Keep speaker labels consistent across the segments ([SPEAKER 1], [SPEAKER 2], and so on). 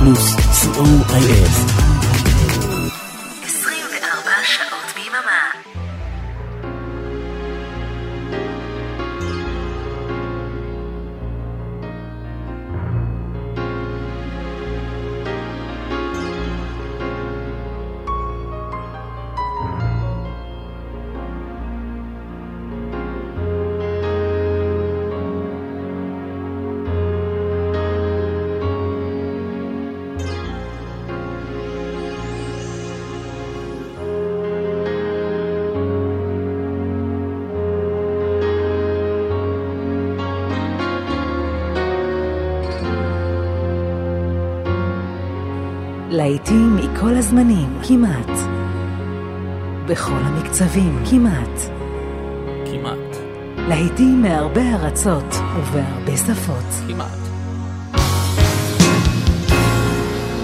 [SPEAKER 1] פלוס, co.il להיטים מכל הזמנים, כמעט. בכל המקצבים, כמעט.
[SPEAKER 2] כמעט.
[SPEAKER 1] להיטים מהרבה ארצות ובהרבה שפות.
[SPEAKER 2] כמעט.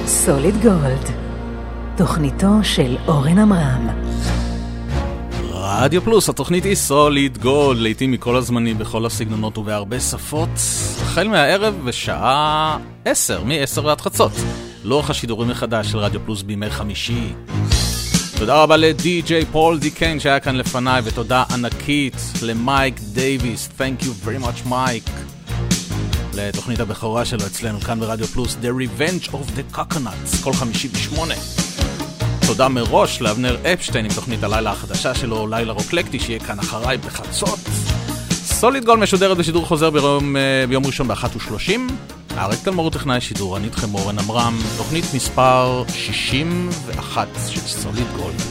[SPEAKER 1] סוליד גולד, תוכניתו של אורן עמרם.
[SPEAKER 2] רדיו פלוס, התוכנית היא סוליד גולד, לעיתים מכל הזמנים, בכל הסגנונות ובהרבה שפות, החל מהערב בשעה 10, מ-10 ועד חצות. לוח השידורים מחדש של רדיו פלוס בימי חמישי. תודה רבה לדי.ג'יי פול דיקיין שהיה כאן לפניי, ותודה ענקית למייק דייוויס, Thank you very much מייק, לתוכנית הבכורה שלו אצלנו כאן ברדיו פלוס, The Revenge of the Coconuts, כל חמישי בשמונה. תודה מראש לאבנר אפשטיין עם תוכנית הלילה החדשה שלו, לילה רוקלקטי, שיהיה כאן אחריי בחצות. סוליד גול משודרת בשידור חוזר ביום, אה, ביום ראשון ב-13:30. אריק תלמור טכנאי שידור, אני איתכם אורן עמרם, תוכנית מספר 61 של סוליד גולד.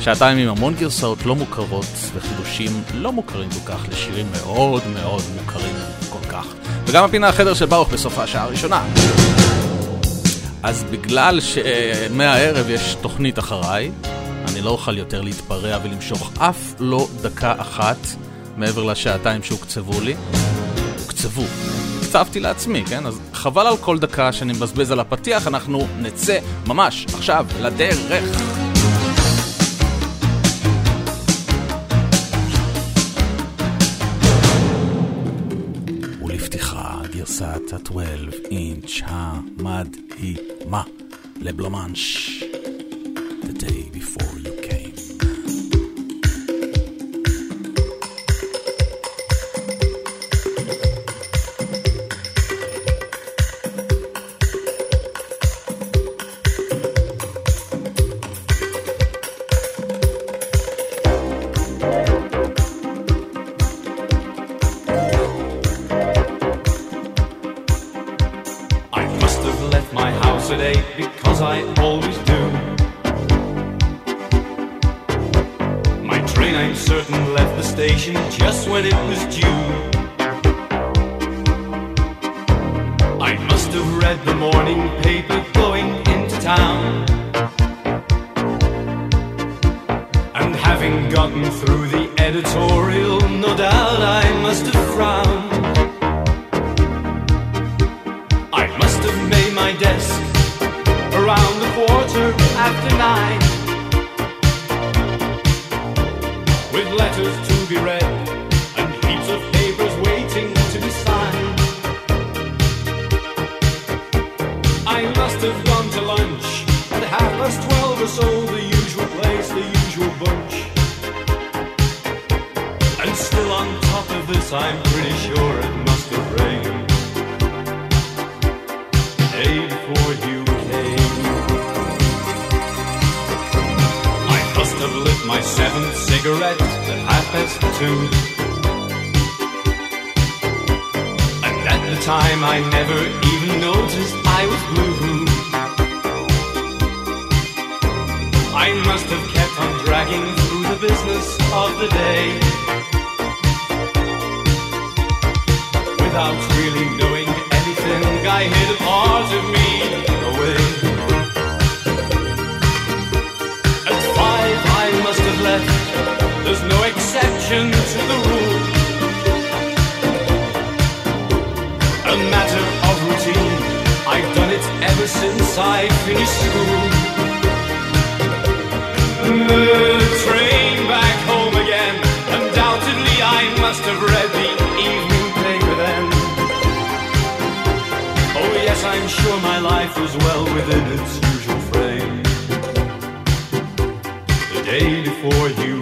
[SPEAKER 2] שעתיים עם המון גרסאות לא מוכרות וחידושים לא מוכרים כל כך לשירים מאוד מאוד מוכרים כל כך. וגם הפינה החדר של ברוך בסוף השעה הראשונה. אז בגלל שמהערב יש תוכנית אחריי, אני לא אוכל יותר להתפרע ולמשוך אף לא דקה אחת מעבר לשעתיים שהוקצבו לי. הוקצבו. הקצבתי לעצמי, כן? אז חבל על כל דקה שאני מבזבז על הפתיח, אנחנו נצא ממש עכשיו לדרך. גרסת ה-12 אינץ' המדהימה לבלומנש. The day before you must have gone to lunch. At half past twelve or so, the usual place, the usual bunch. And still on top of this, I'm pretty sure it must have rained. The day before you came. I must have lit my seventh cigarette at half past two. And at the time, I never even noticed I was blue. I must have kept on
[SPEAKER 3] dragging through the business of the day without really knowing anything. I hid a part of me away. At five, I must have left. There's no exception to the rule. A matter of routine. I've done it ever since I finished school life was well within its usual frame. The day before
[SPEAKER 4] you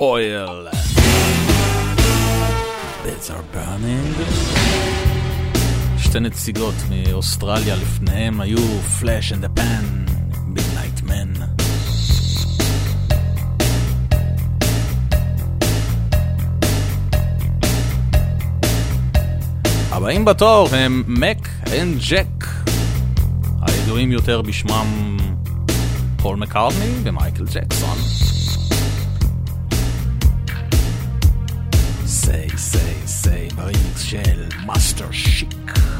[SPEAKER 4] oil. Bits are burning. שתי נציגות מאוסטרליה לפניהם היו Flash and the Pan, Midnight Man. הבאים בתור הם מק אנד ג'ק, הידועים יותר בשמם פול מקארטני ומייקל ג'קסון.
[SPEAKER 5] say, say, brings Shell, Master Chic.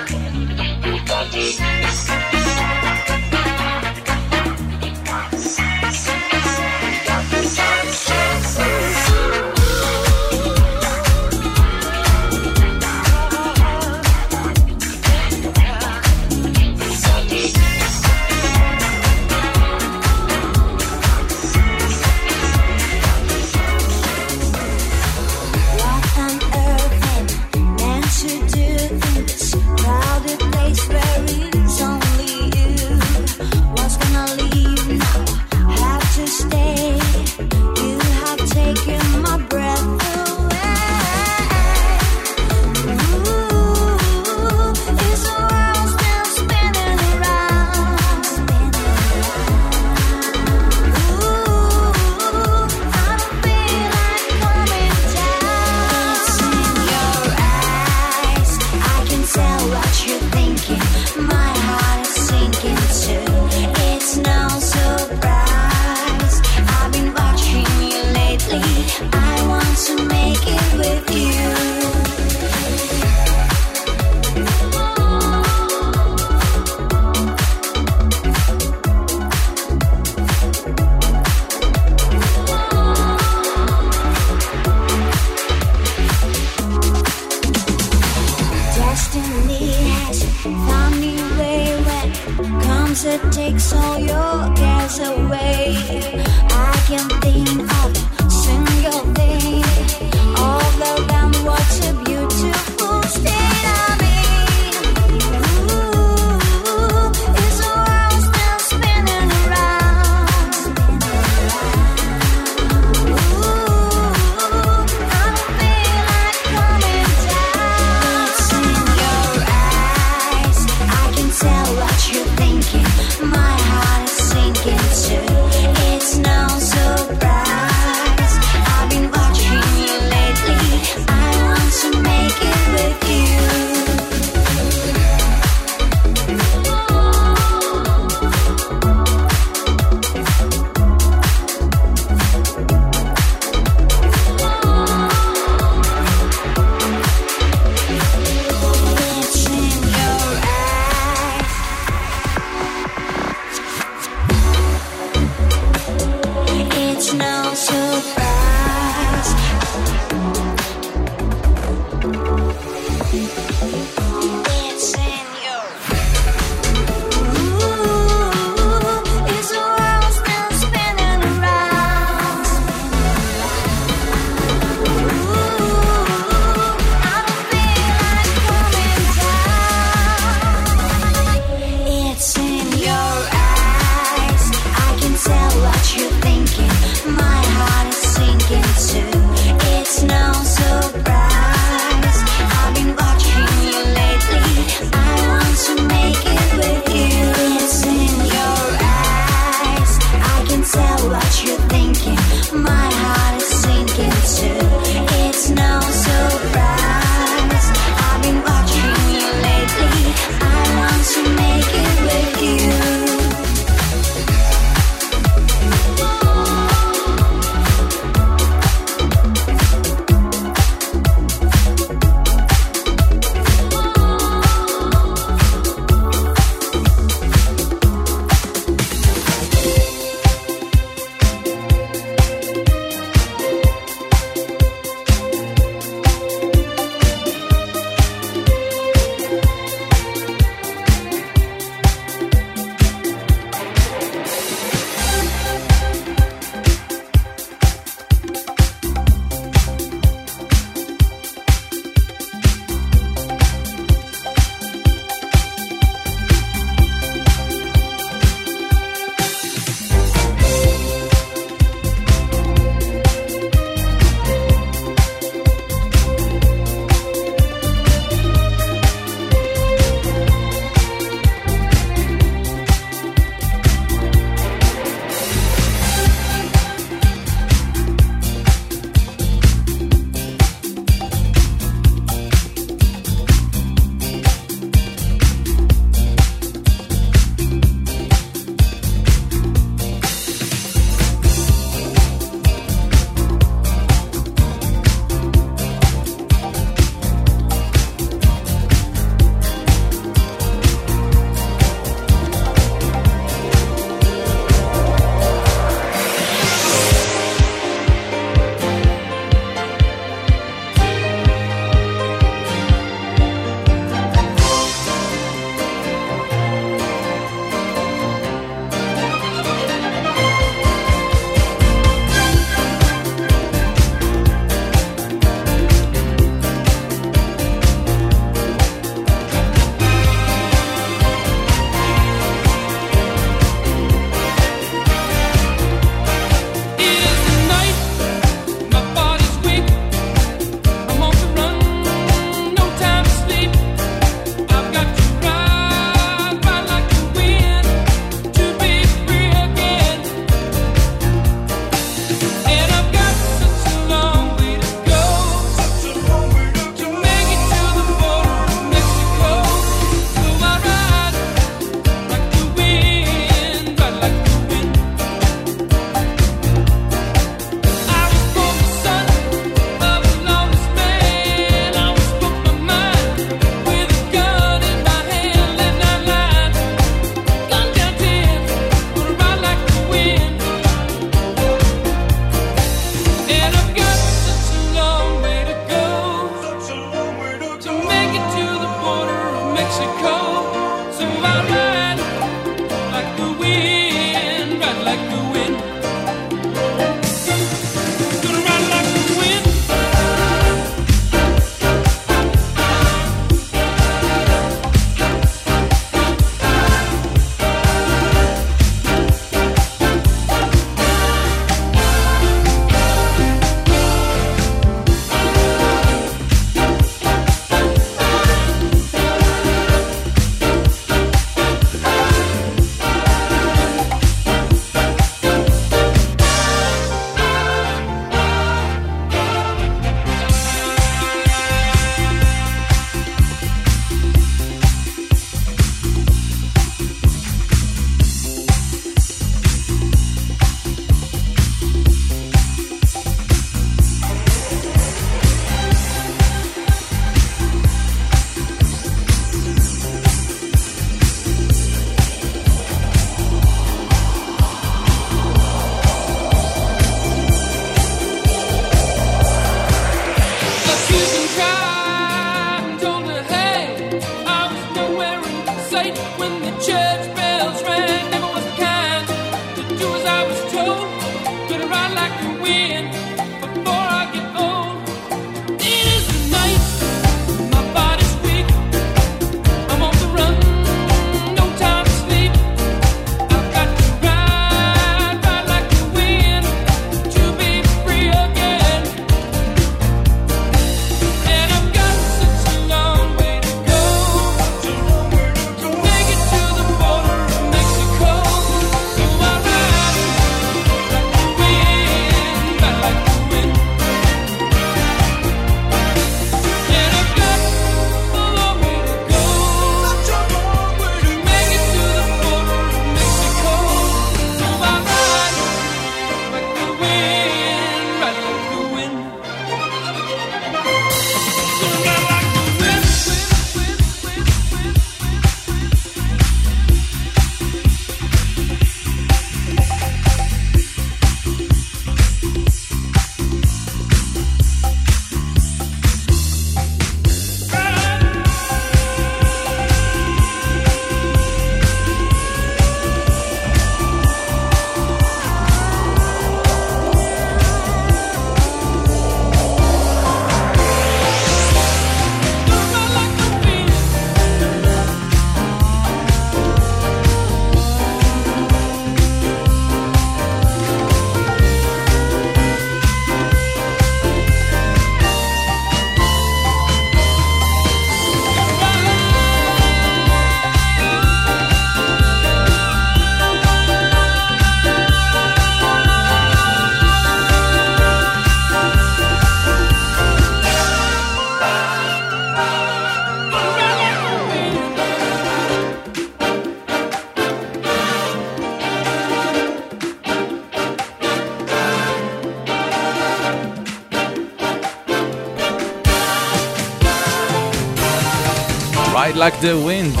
[SPEAKER 5] Like
[SPEAKER 6] the Wind,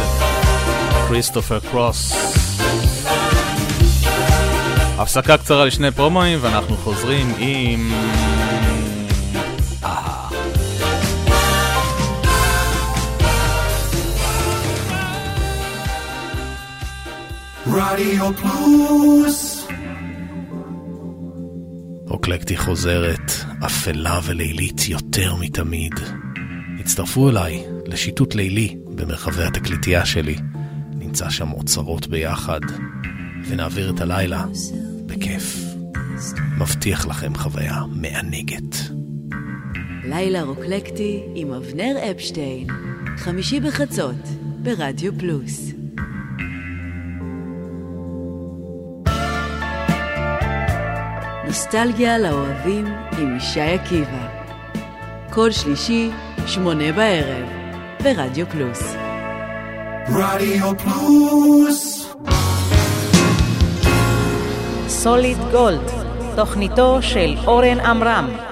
[SPEAKER 6] כריסטופר קרוס. הפסקה קצרה לשני פרומואים ואנחנו חוזרים עם... אהה.
[SPEAKER 7] רדיו פלוס
[SPEAKER 8] אוקלקטי חוזרת, אפלה ולילית יותר מתמיד. הצטרפו אליי לשיטוט לילי במרחבי התקליטייה שלי. נמצא שם אוצרות ביחד, ונעביר את הלילה בכיף. מבטיח לכם חוויה מענגת.
[SPEAKER 1] לילה רוקלקטי עם אבנר אפשטיין, חמישי בחצות, ברדיו פלוס. נוסטלגיה לאוהבים עם ישי עקיבא. כל שלישי, שמונה בערב, ברדיו פלוס.
[SPEAKER 7] רדיו פלוס
[SPEAKER 9] סוליד גולד, תוכניתו של אורן עמרם.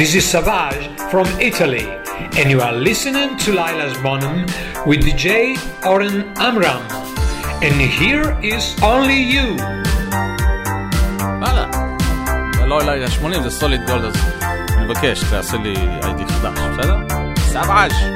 [SPEAKER 10] This is Savage from Italy, and you are listening to Lila's Bonham with DJ Oren Amram. And here is only you.
[SPEAKER 11] וואלה. זה לא לילה 80, זה סוליד גולד, אז אני מבקש, תעשה לי איי-די חדש, בסדר? סבאז'.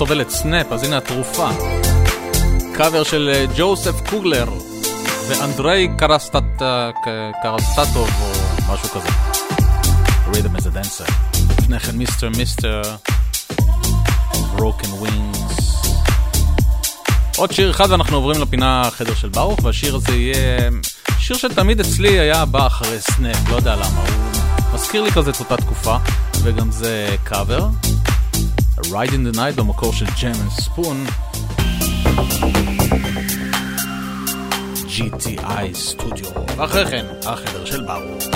[SPEAKER 6] לכל מי שלא סובל את סנאפ, אז הנה התרופה. קאבר של אה, ג'וסף קוגלר ואנדרי קרסטט- אה, קרסטטוב או משהו כזה. Rhythm is a Dancer. לפני כן Mr. Mister, Broken Wings. עוד שיר אחד ואנחנו עוברים לפינה החדר של ברוך, והשיר הזה יהיה שיר שתמיד אצלי היה בא אחרי סנאפ, לא יודע למה, הוא מזכיר לי כזה את אותה תקופה, וגם זה קאבר. Right in the Night במקור של Jam and Spoon. GTI סטודיו. ואחרי כן, החדר של ברוך.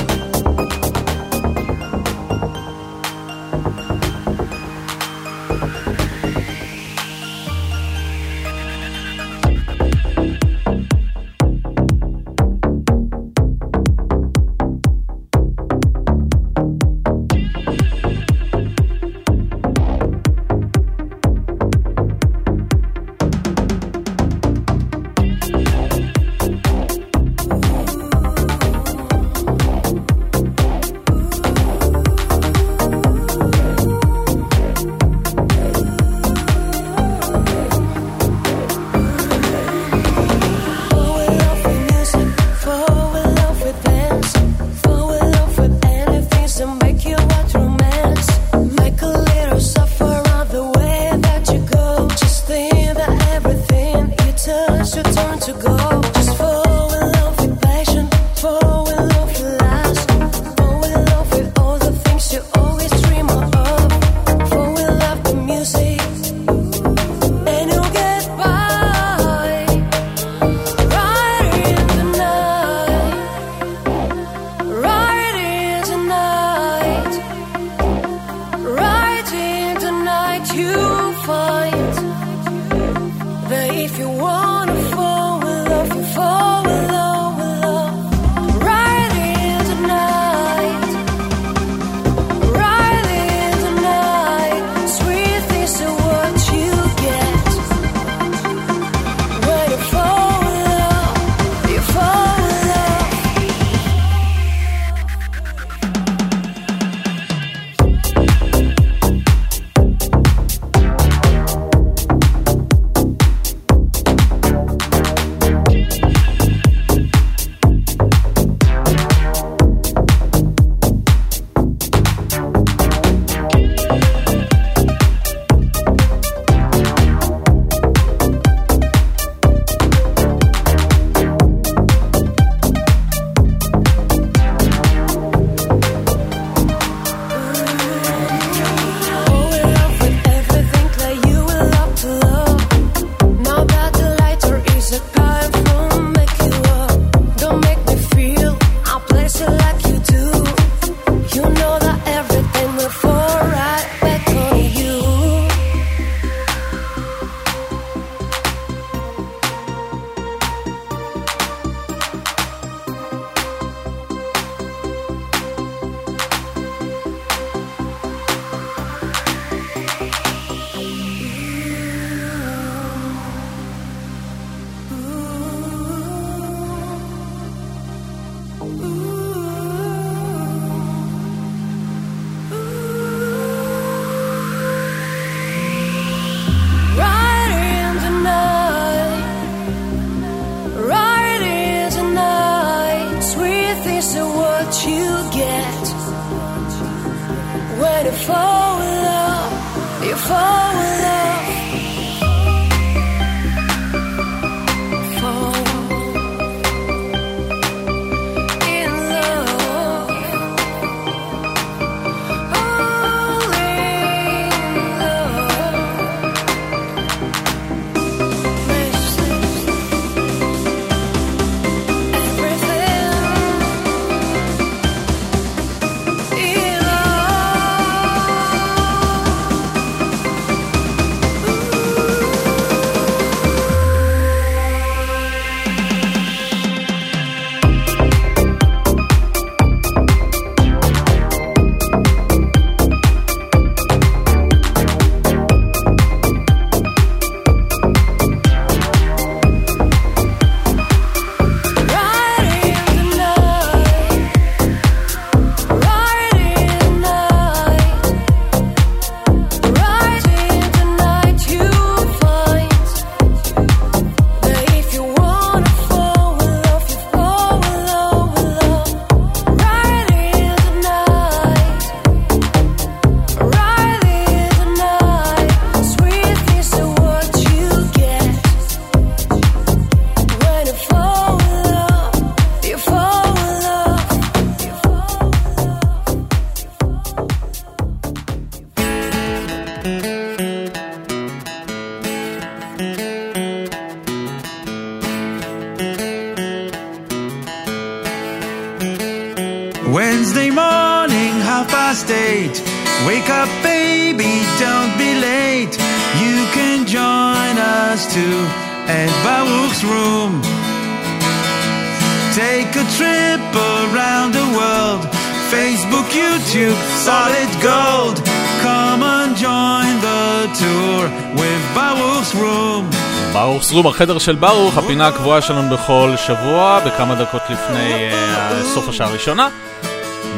[SPEAKER 6] חזרו בחדר של ברוך, הפינה הקבועה שלנו בכל שבוע, בכמה דקות לפני אה, סוף השעה הראשונה.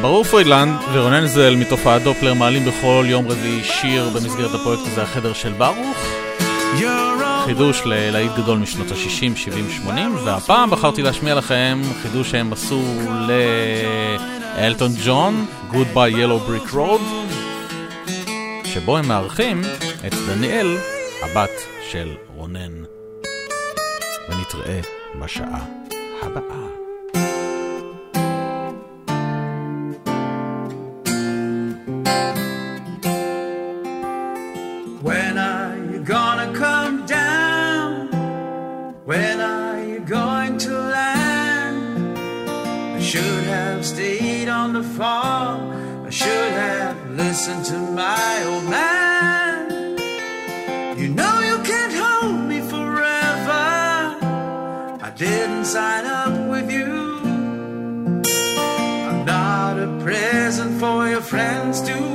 [SPEAKER 6] ברור פרידלנד ורונן זל מתופעת דופלר מעלים בכל יום רביעי שיר במסגרת הפרויקט הזה, החדר של ברוך. חידוש ללהיט גדול משנות ה-60, 70, 80, והפעם בחרתי להשמיע לכם חידוש שהם עשו לאלטון ג'ון, Goodby Yellow Brick Road, שבו הם מארחים את דניאל, הבת של
[SPEAKER 12] for your friends
[SPEAKER 13] do.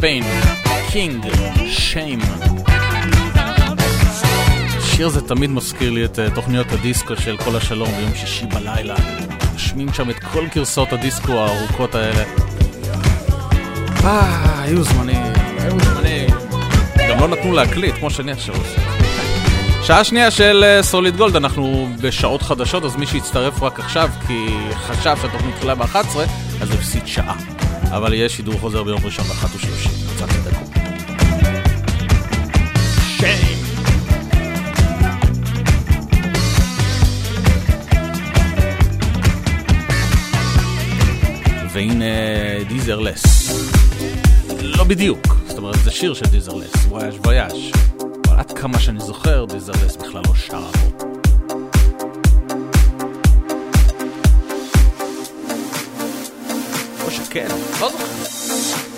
[SPEAKER 6] שמפיין, קינג, שיים. השיר הזה תמיד מזכיר לי את אה, תוכניות הדיסקו של כל השלום ביום שישי בלילה. משמיעים שם את כל גרסאות הדיסקו הארוכות האלה. אה, היו זמנים, היו זמנים. גם לא נתנו להקליט, כמו שאני עכשיו עושה. שעה שנייה של אה, סוליד גולד, אנחנו בשעות חדשות, אז מי שהצטרף רק עכשיו כי חשב שהתוכנית התחילה ב-11, אז הפסיד שעה. אבל יהיה שידור חוזר ביום ראשון ב-13. קצת תדאגו. והנה Desireless. לא בדיוק, זאת אומרת זה שיר של Desireless, Voyage Voyage. אבל עד כמה שאני זוכר, Desireless בכלל לא בו. quero. Vamos?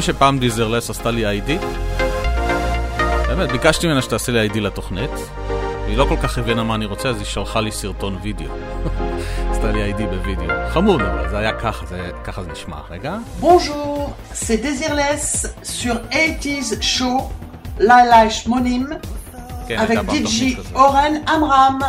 [SPEAKER 6] יודעים שפעם דיזרלס עשתה לי איי-די? באמת, ביקשתי ממנה שתעשה לי איי-די לתוכנית. היא לא כל כך הבינה מה אני רוצה, אז היא שלחה לי סרטון וידאו. עשתה לי איי-די בווידאו. חמוד, אבל זה היה ככה, זה, ככה זה נשמע. רגע.
[SPEAKER 14] Bonjour, c'est Désirless sur 80s Show, Laila Shmonim,
[SPEAKER 6] כן,
[SPEAKER 14] avec DJ
[SPEAKER 6] תוכנית כזאת.
[SPEAKER 14] Oren Amram.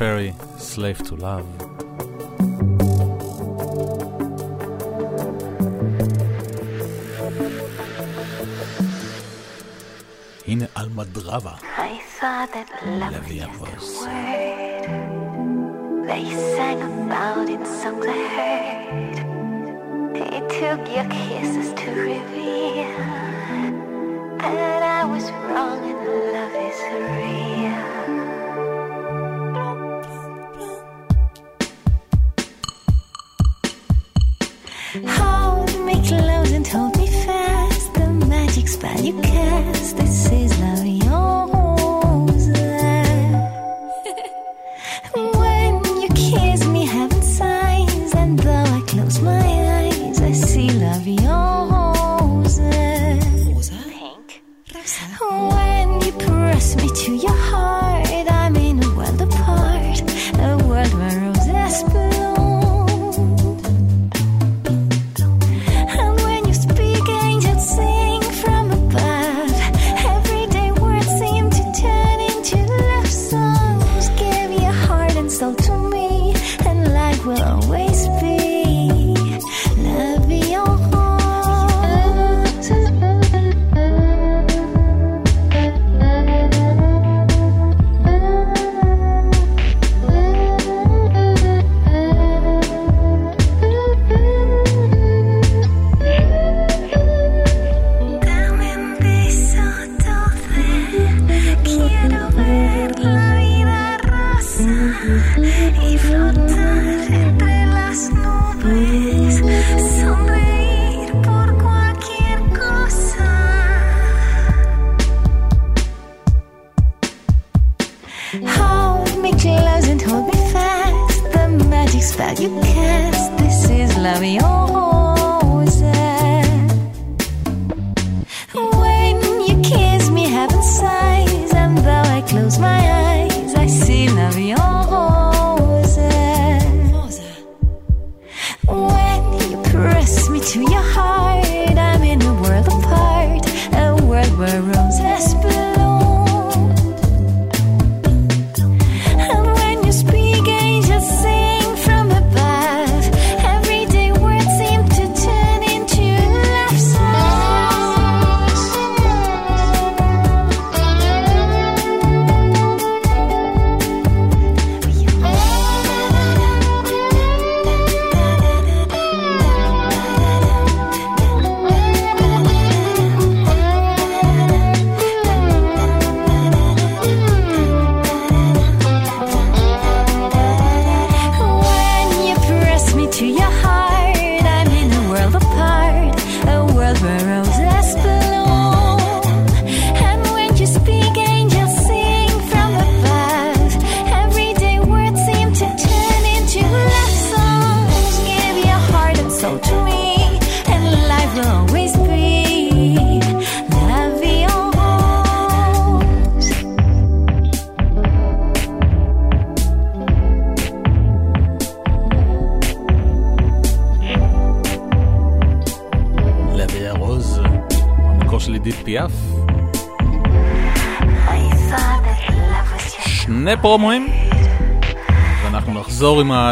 [SPEAKER 12] Ferry, Slave to Love.
[SPEAKER 6] הנה
[SPEAKER 5] עלמה
[SPEAKER 6] דרבה.
[SPEAKER 5] לוי עמוס. They sang about it,
[SPEAKER 6] heard.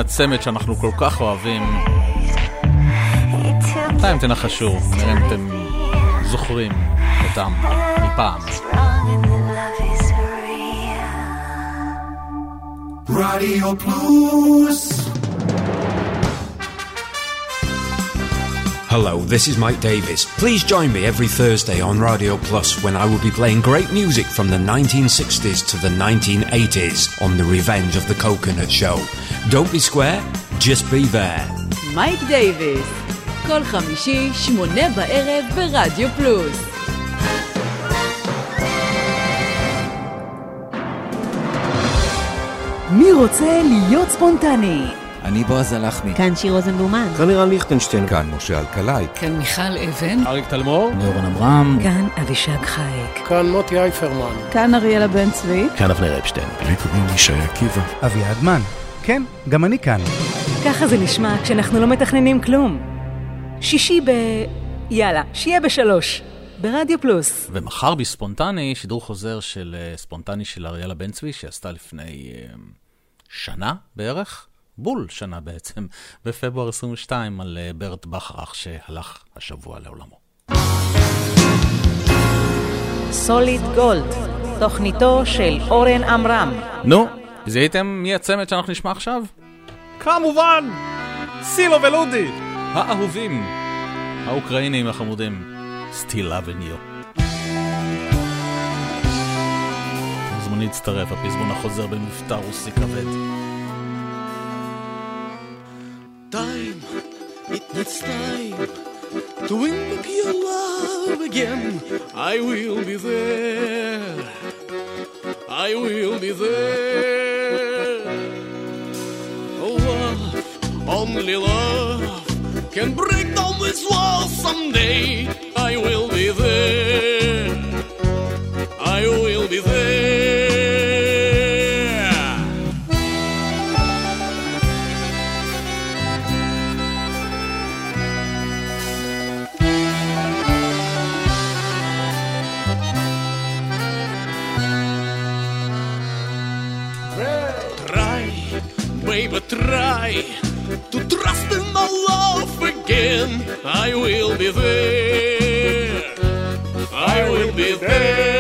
[SPEAKER 6] הצמד שאנחנו כל כך אוהבים. בינתיים תנחשו, נראה אם אתם זוכרים אותם מפעם.
[SPEAKER 7] רדיו פלוס
[SPEAKER 15] Hello, this is Mike Davis. Please join me every Thursday on Radio Plus when I will be playing great music from the 1960s to the 1980s on The Revenge of the Coconut Show. Don't be square, just be there.
[SPEAKER 1] מייק דייוויס, כל חמישי, שמונה בערב ברדיו פלוס.
[SPEAKER 9] מי רוצה להיות ספונטני?
[SPEAKER 16] אני בועז הלחמי.
[SPEAKER 9] כאן שיר רוזנבלומן.
[SPEAKER 16] כאן לירן ליכטנשטיין. כאן משה אלקלעי.
[SPEAKER 9] כאן מיכל אבן.
[SPEAKER 16] אריק תלמור. ליאורן אברהם.
[SPEAKER 9] כאן אבישג חייק.
[SPEAKER 17] כאן מוטי אייפרמן.
[SPEAKER 9] כאן אריאלה בן צבי.
[SPEAKER 8] כאן אבנר אפשטיין.
[SPEAKER 16] לי קוראים ישי עקיבא.
[SPEAKER 18] אביעד מן. כן, גם אני כאן.
[SPEAKER 9] ככה זה נשמע כשאנחנו לא מתכננים כלום. שישי ב... יאללה, שיהיה בשלוש. ברדיו פלוס.
[SPEAKER 6] ומחר בספונטני, שידור חוזר של אה, ספונטני של אריאלה בן צבי, שעשתה לפני אה, שנה בערך, בול שנה בעצם, בפברואר 22, על אה, ברט בכרך שהלך השבוע לעולמו.
[SPEAKER 9] סוליד גולד, תוכניתו של אורן עמרם.
[SPEAKER 6] נו, זיהיתם מי הצמד שאנחנו נשמע עכשיו?
[SPEAKER 19] כמובן! סילו ולודי!
[SPEAKER 6] האהובים, האוקראינים החמודים, Still Loving You. מוזמנים להצטרף, הפזמון החוזר במבטא רוסי כבד.
[SPEAKER 20] Time, it needs time to win back your love again. I will be there. I will be there. Only love can break down this wall someday. I will be there. I will be there. Try, baby, try I will be there. I will be there.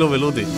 [SPEAKER 20] Camilo Veluti.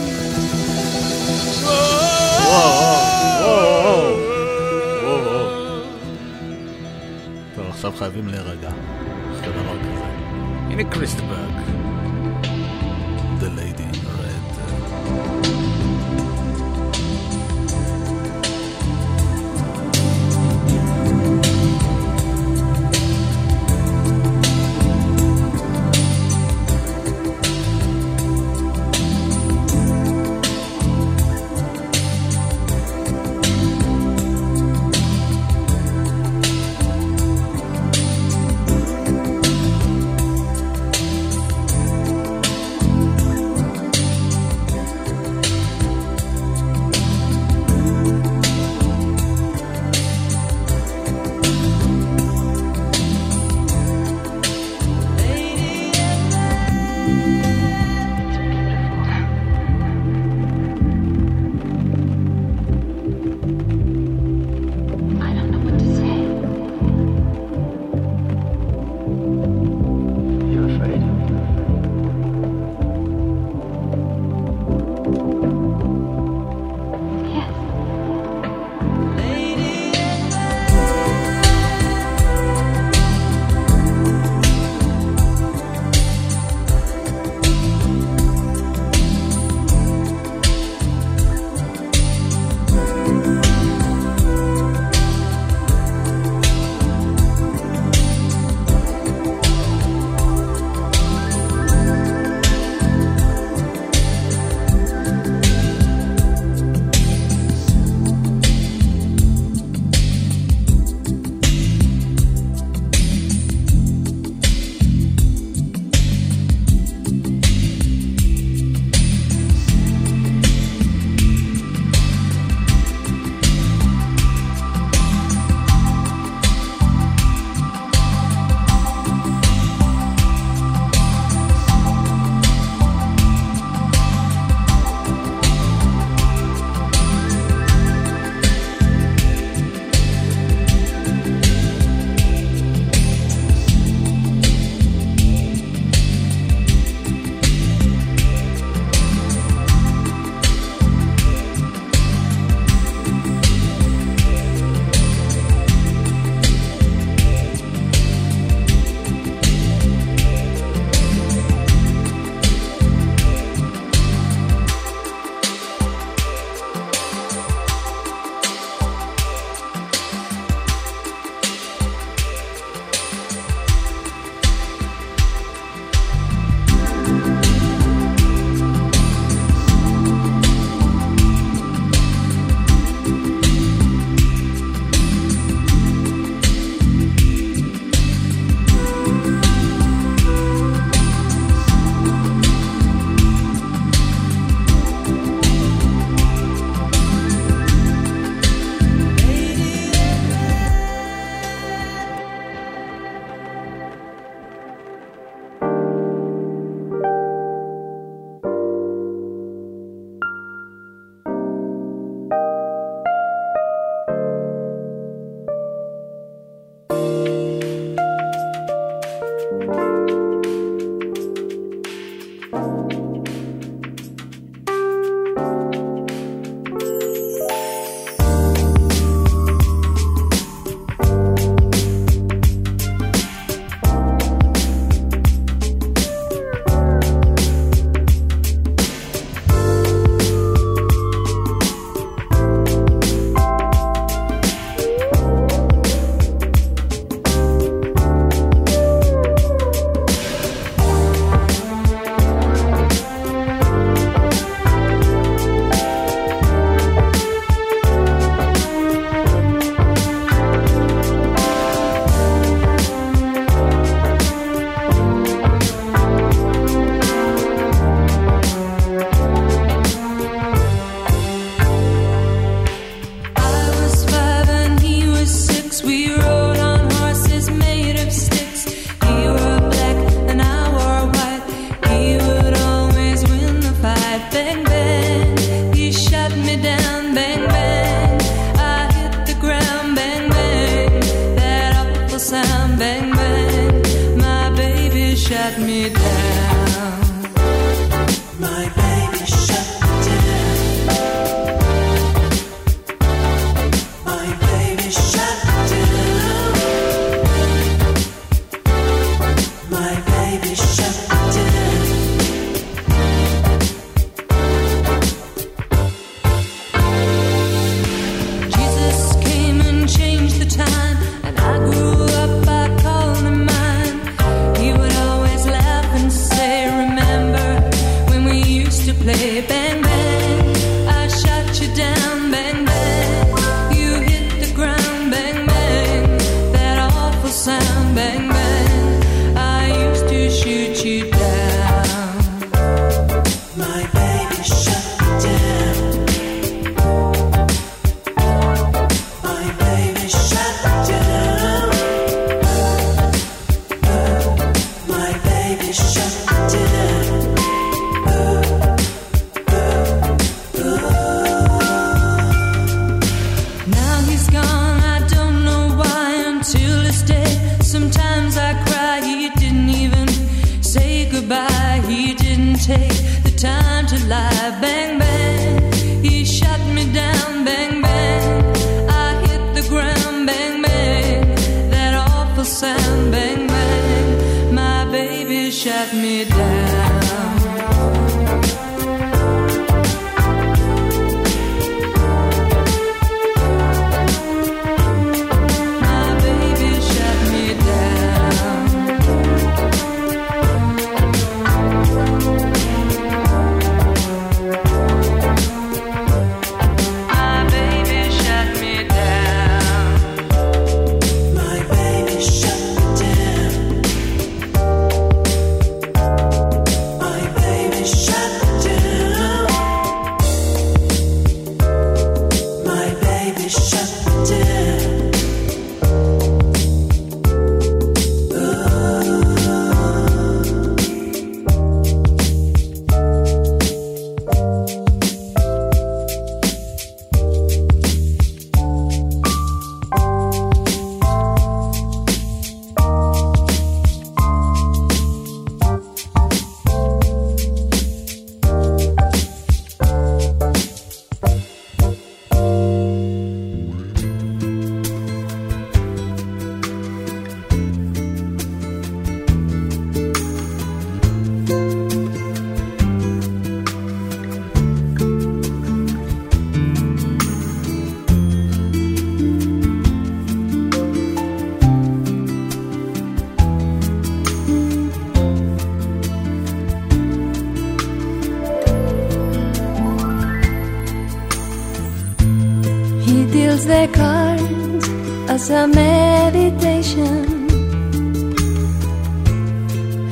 [SPEAKER 20] a
[SPEAKER 5] meditation,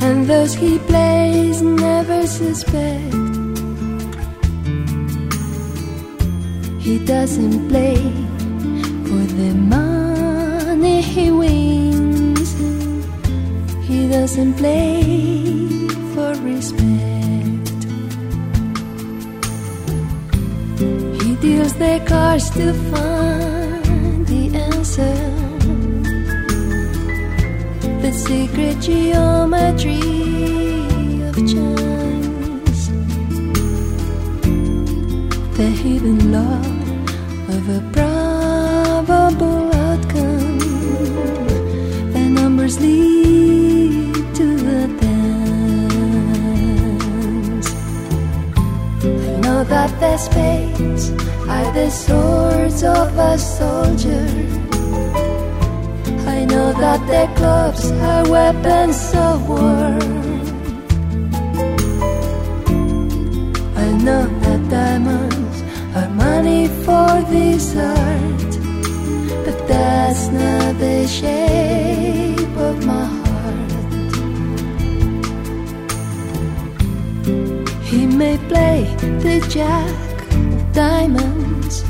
[SPEAKER 5] and those he plays never suspect. He doesn't play for the money he wins, he doesn't play for respect. He deals the cards to find. the secret geometry of chance, the hidden law of a probable outcome. The numbers lead to the dance. I know that the spades are the swords of a soldier that the clubs are weapons of war. I know that diamonds are money for this art, but that's not the shape of my heart. He may play the jack of diamonds.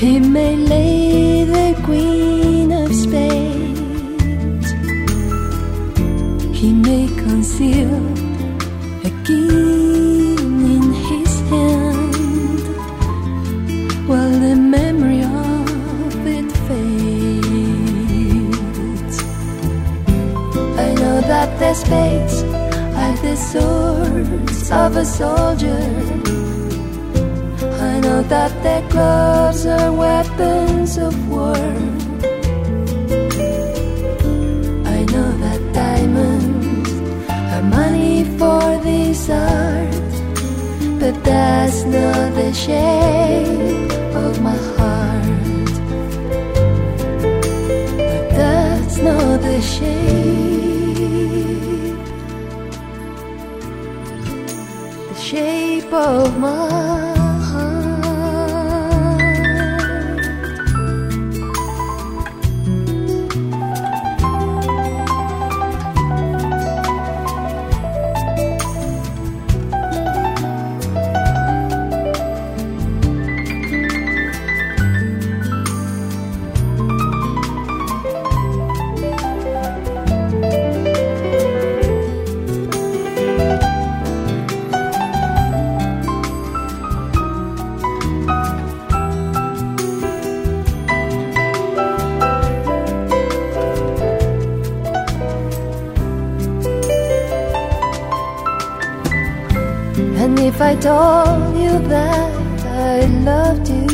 [SPEAKER 5] He may lay may conceal a king in his hand while the memory of it fades. I know that the spades are the swords of a soldier. I know that the clubs are weapons of war. Art, but that's not the shape of my heart. But that's not the shape, the shape of my if I told you that I loved you,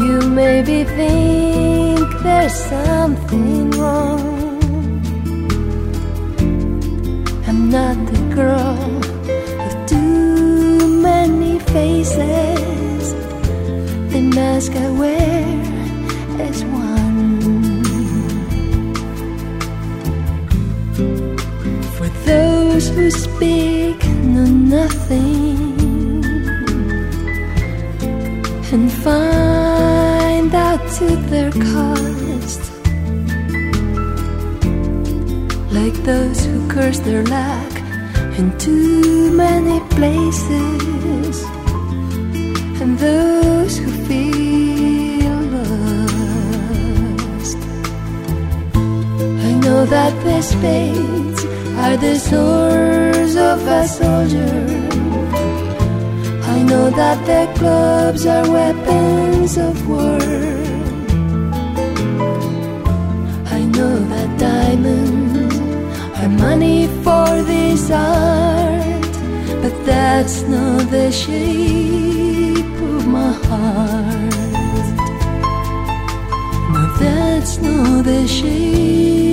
[SPEAKER 5] you maybe think there's something wrong. I'm not the girl with too many faces. The mask I wear speak know nothing. And find out to their cost, like those who curse their lack in too many places, and those who feel lost. I know that the spades are the swords of a soldier. I know that the clubs are weapons of war. I know that diamonds are money for this art, but that's not the shape of my heart. No, that's not the shape,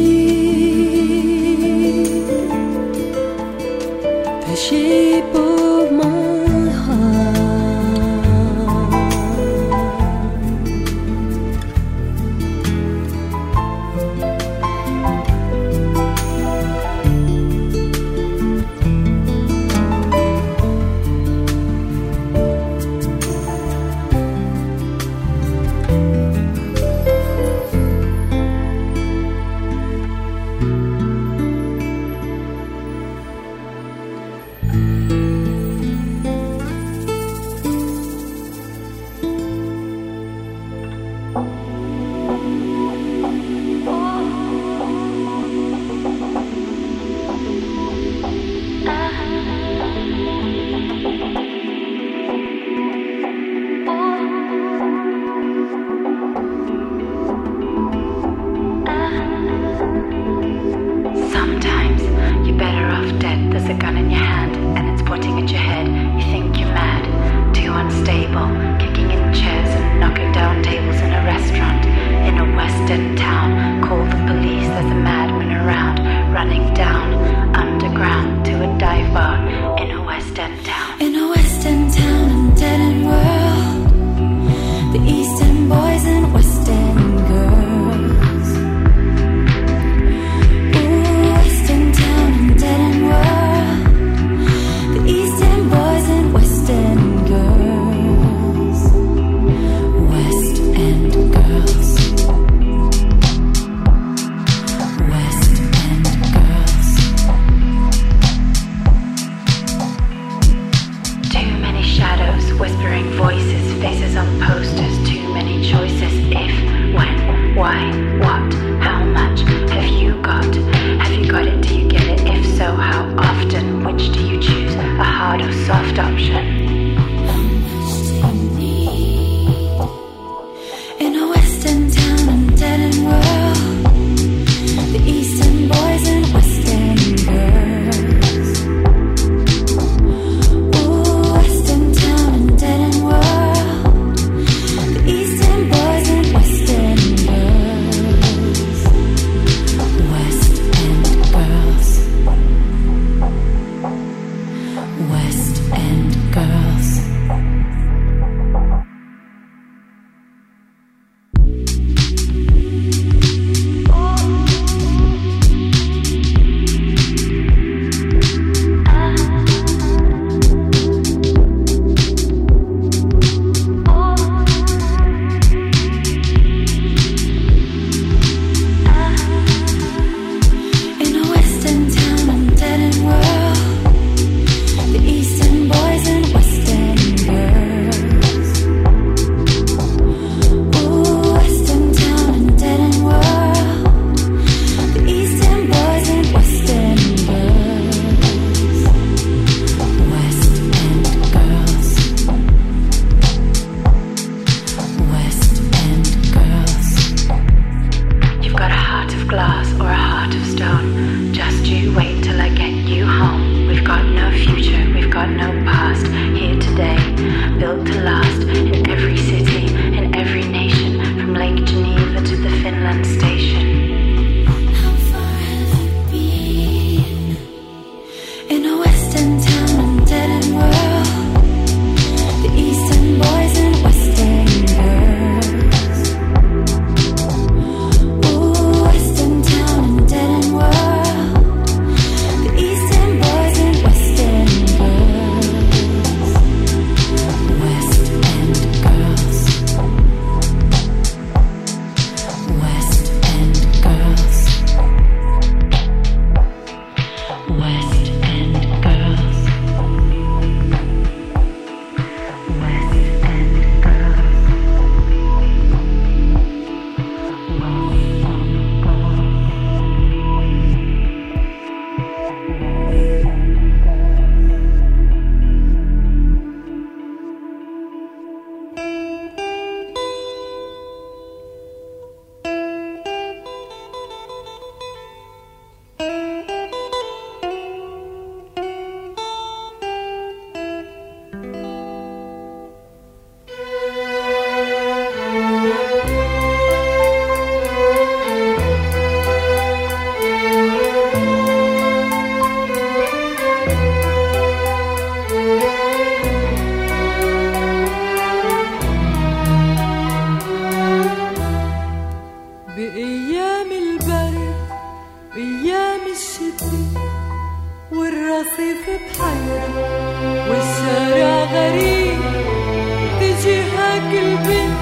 [SPEAKER 21] بأيام البرد بأيام الشتاء والرصيف بحيرة والشارع غريب تجي هاك البنت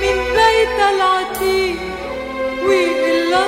[SPEAKER 21] من بيتها العتيق ويقول لها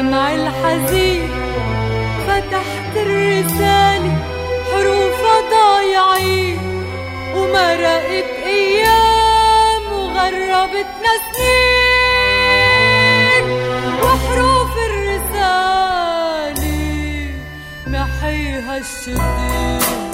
[SPEAKER 21] بالدمع الحزين فتحت الرسالة حروفها ضايعين ومرقت أيام وغربتنا سنين وحروف الرسالة محيها الشتين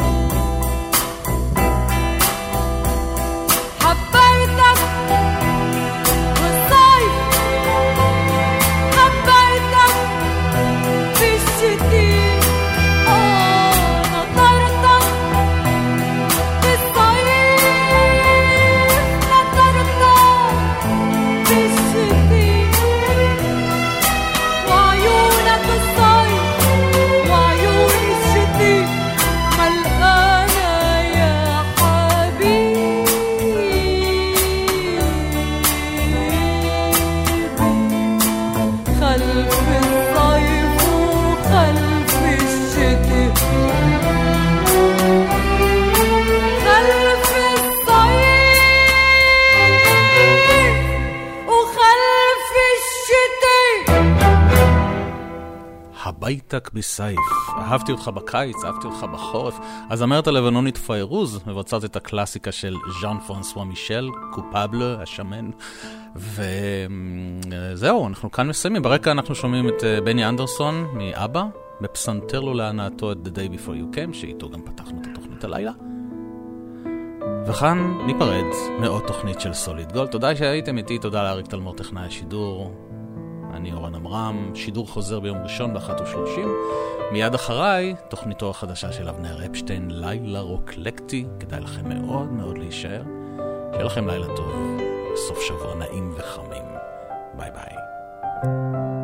[SPEAKER 6] הבייתק בסייף. אהבתי אותך בקיץ, אהבתי אותך בחורף. הזמרת הלבנונית פיירוז מבצעת את הקלאסיקה של ז'אן פרנסואה מישל, קופבלה, השמן. וזהו, אנחנו כאן מסיימים. ברקע אנחנו שומעים את אה, בני אנדרסון מאבא, בפסנתר לו להנאתו את The Day Before You Came, שאיתו גם פתחנו את התוכנית הלילה. וכאן ניפרד מעוד תוכנית של סוליד גולד. תודה שהייתם איתי, תודה לאריק תלמור טכנאי השידור. אני אורן עמרם, שידור חוזר ביום ראשון ב-13:30. מיד אחריי, תוכניתו החדשה של אבנר אפשטיין, לילה רוקלקטי. כדאי לכם מאוד מאוד להישאר. שיהיה לכם לילה טוב, סוף שבוע נעים וחמים. ביי ביי.